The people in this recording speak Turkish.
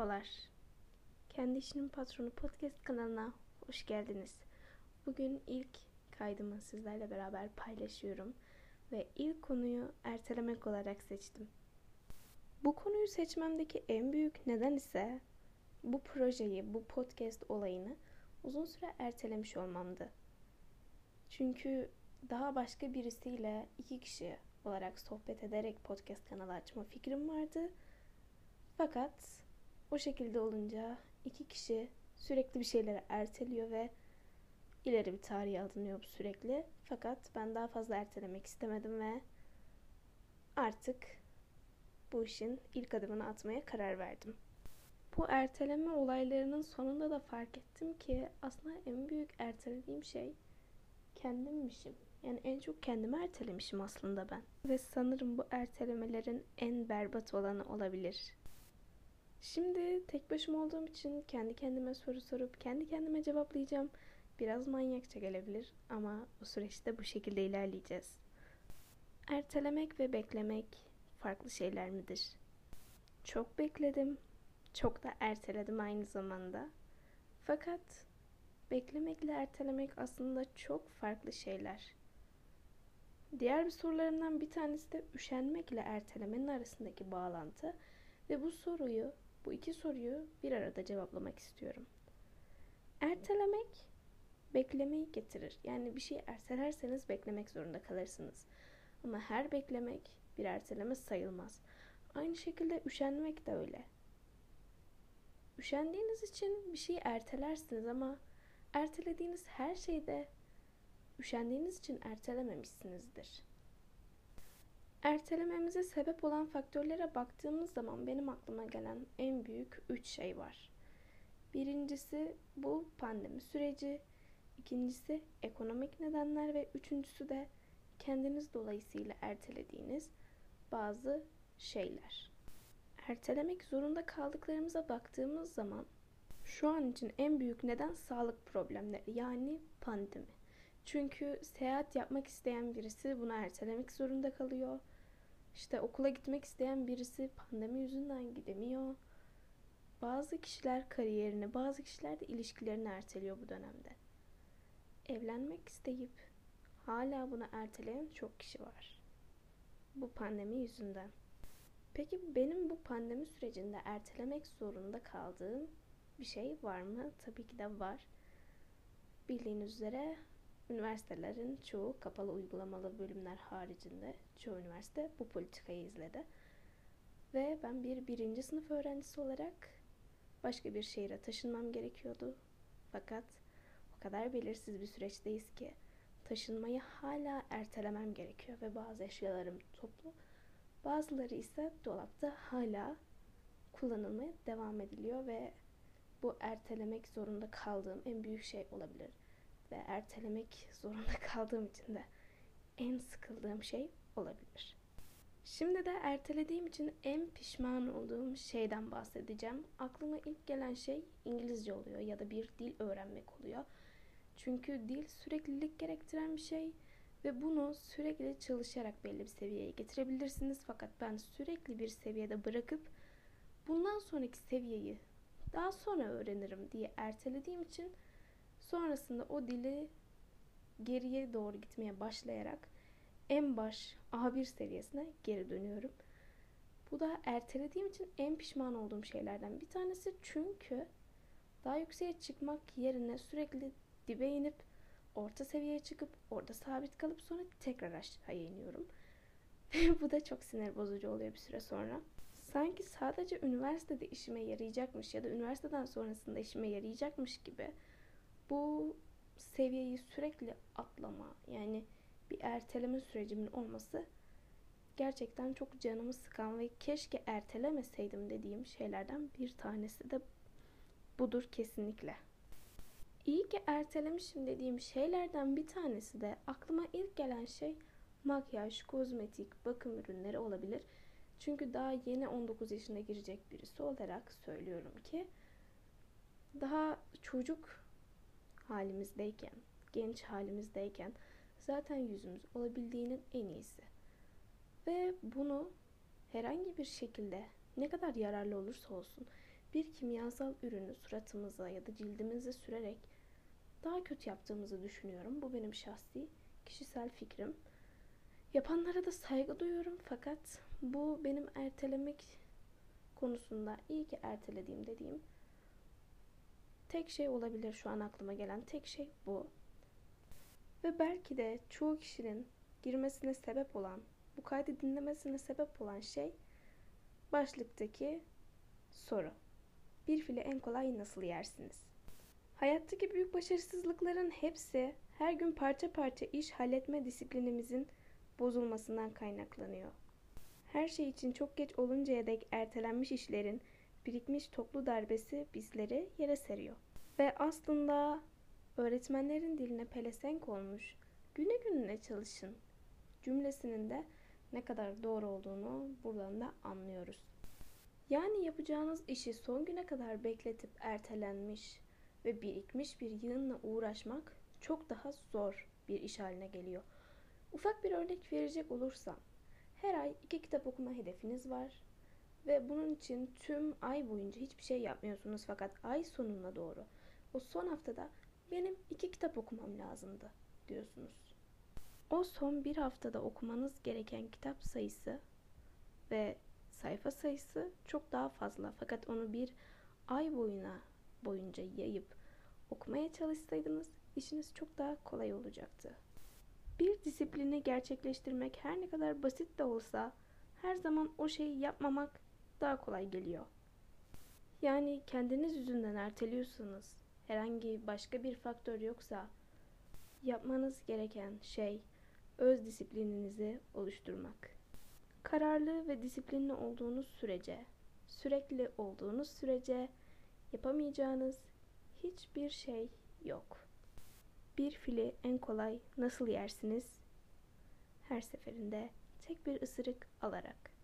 Merhabalar. Kendi işinin patronu podcast kanalına hoş geldiniz. Bugün ilk kaydımı sizlerle beraber paylaşıyorum ve ilk konuyu ertelemek olarak seçtim. Bu konuyu seçmemdeki en büyük neden ise bu projeyi, bu podcast olayını uzun süre ertelemiş olmamdı. Çünkü daha başka birisiyle iki kişi olarak sohbet ederek podcast kanalı açma fikrim vardı. Fakat o şekilde olunca iki kişi sürekli bir şeyleri erteliyor ve ileri bir tarihe alınıyor bu sürekli. Fakat ben daha fazla ertelemek istemedim ve artık bu işin ilk adımını atmaya karar verdim. Bu erteleme olaylarının sonunda da fark ettim ki aslında en büyük ertelediğim şey kendimmişim. Yani en çok kendimi ertelemişim aslında ben. Ve sanırım bu ertelemelerin en berbat olanı olabilir. Şimdi tek başıma olduğum için kendi kendime soru sorup kendi kendime cevaplayacağım. Biraz manyakça gelebilir ama o süreçte bu şekilde ilerleyeceğiz. Ertelemek ve beklemek farklı şeyler midir? Çok bekledim, çok da erteledim aynı zamanda. Fakat beklemekle ertelemek aslında çok farklı şeyler. Diğer bir sorularımdan bir tanesi de üşenmekle ertelemenin arasındaki bağlantı ve bu soruyu bu iki soruyu bir arada cevaplamak istiyorum. Ertelemek beklemeyi getirir. Yani bir şey ertelerseniz beklemek zorunda kalırsınız. Ama her beklemek bir erteleme sayılmaz. Aynı şekilde üşenmek de öyle. Üşendiğiniz için bir şeyi ertelersiniz ama ertelediğiniz her şeyde üşendiğiniz için ertelememişsinizdir. Ertelememize sebep olan faktörlere baktığımız zaman benim aklıma gelen en büyük üç şey var. Birincisi bu pandemi süreci, ikincisi ekonomik nedenler ve üçüncüsü de kendiniz dolayısıyla ertelediğiniz bazı şeyler. Ertelemek zorunda kaldıklarımıza baktığımız zaman şu an için en büyük neden sağlık problemleri yani pandemi. Çünkü seyahat yapmak isteyen birisi bunu ertelemek zorunda kalıyor. İşte okula gitmek isteyen birisi pandemi yüzünden gidemiyor. Bazı kişiler kariyerini, bazı kişiler de ilişkilerini erteliyor bu dönemde. Evlenmek isteyip hala bunu erteleyen çok kişi var. Bu pandemi yüzünden. Peki benim bu pandemi sürecinde ertelemek zorunda kaldığım bir şey var mı? Tabii ki de var. Bildiğiniz üzere üniversitelerin çoğu kapalı uygulamalı bölümler haricinde çoğu üniversite bu politikayı izledi. Ve ben bir birinci sınıf öğrencisi olarak başka bir şehire taşınmam gerekiyordu. Fakat o kadar belirsiz bir süreçteyiz ki taşınmayı hala ertelemem gerekiyor ve bazı eşyalarım toplu. Bazıları ise dolapta hala kullanılmaya devam ediliyor ve bu ertelemek zorunda kaldığım en büyük şey olabilir ve ertelemek zorunda kaldığım için de en sıkıldığım şey olabilir. Şimdi de ertelediğim için en pişman olduğum şeyden bahsedeceğim. Aklıma ilk gelen şey İngilizce oluyor ya da bir dil öğrenmek oluyor. Çünkü dil süreklilik gerektiren bir şey ve bunu sürekli çalışarak belli bir seviyeye getirebilirsiniz. Fakat ben sürekli bir seviyede bırakıp bundan sonraki seviyeyi daha sonra öğrenirim diye ertelediğim için Sonrasında o dili geriye doğru gitmeye başlayarak en baş A1 seviyesine geri dönüyorum. Bu da ertelediğim için en pişman olduğum şeylerden bir tanesi çünkü daha yükseğe çıkmak yerine sürekli dibe inip orta seviyeye çıkıp orada sabit kalıp sonra tekrar aşağıya iniyorum. Bu da çok sinir bozucu oluyor bir süre sonra. Sanki sadece üniversitede işime yarayacakmış ya da üniversiteden sonrasında işime yarayacakmış gibi bu seviyeyi sürekli atlama yani bir erteleme sürecimin olması gerçekten çok canımı sıkan ve keşke ertelemeseydim dediğim şeylerden bir tanesi de budur kesinlikle. İyi ki ertelemişim dediğim şeylerden bir tanesi de aklıma ilk gelen şey makyaj, kozmetik, bakım ürünleri olabilir. Çünkü daha yeni 19 yaşına girecek birisi olarak söylüyorum ki daha çocuk halimizdeyken, genç halimizdeyken zaten yüzümüz olabildiğinin en iyisi. Ve bunu herhangi bir şekilde ne kadar yararlı olursa olsun bir kimyasal ürünü suratımıza ya da cildimize sürerek daha kötü yaptığımızı düşünüyorum. Bu benim şahsi, kişisel fikrim. Yapanlara da saygı duyuyorum fakat bu benim ertelemek konusunda iyi ki ertelediğim dediğim tek şey olabilir şu an aklıma gelen tek şey bu. Ve belki de çoğu kişinin girmesine sebep olan, bu kaydı dinlemesine sebep olan şey başlıktaki soru. Bir fili en kolay nasıl yersiniz? Hayattaki büyük başarısızlıkların hepsi her gün parça parça iş halletme disiplinimizin bozulmasından kaynaklanıyor. Her şey için çok geç oluncaya dek ertelenmiş işlerin birikmiş toplu darbesi bizleri yere seriyor. Ve aslında öğretmenlerin diline pelesenk olmuş güne gününe çalışın cümlesinin de ne kadar doğru olduğunu buradan da anlıyoruz. Yani yapacağınız işi son güne kadar bekletip ertelenmiş ve birikmiş bir yığınla uğraşmak çok daha zor bir iş haline geliyor. Ufak bir örnek verecek olursam, her ay iki kitap okuma hedefiniz var ve bunun için tüm ay boyunca hiçbir şey yapmıyorsunuz fakat ay sonuna doğru o son haftada benim iki kitap okumam lazımdı diyorsunuz. O son bir haftada okumanız gereken kitap sayısı ve sayfa sayısı çok daha fazla. Fakat onu bir ay boyuna boyunca yayıp okumaya çalışsaydınız işiniz çok daha kolay olacaktı. Bir disiplini gerçekleştirmek her ne kadar basit de olsa her zaman o şeyi yapmamak daha kolay geliyor. Yani kendiniz yüzünden erteliyorsanız, herhangi başka bir faktör yoksa yapmanız gereken şey öz disiplininizi oluşturmak. Kararlı ve disiplinli olduğunuz sürece, sürekli olduğunuz sürece yapamayacağınız hiçbir şey yok. Bir fili en kolay nasıl yersiniz? Her seferinde tek bir ısırık alarak.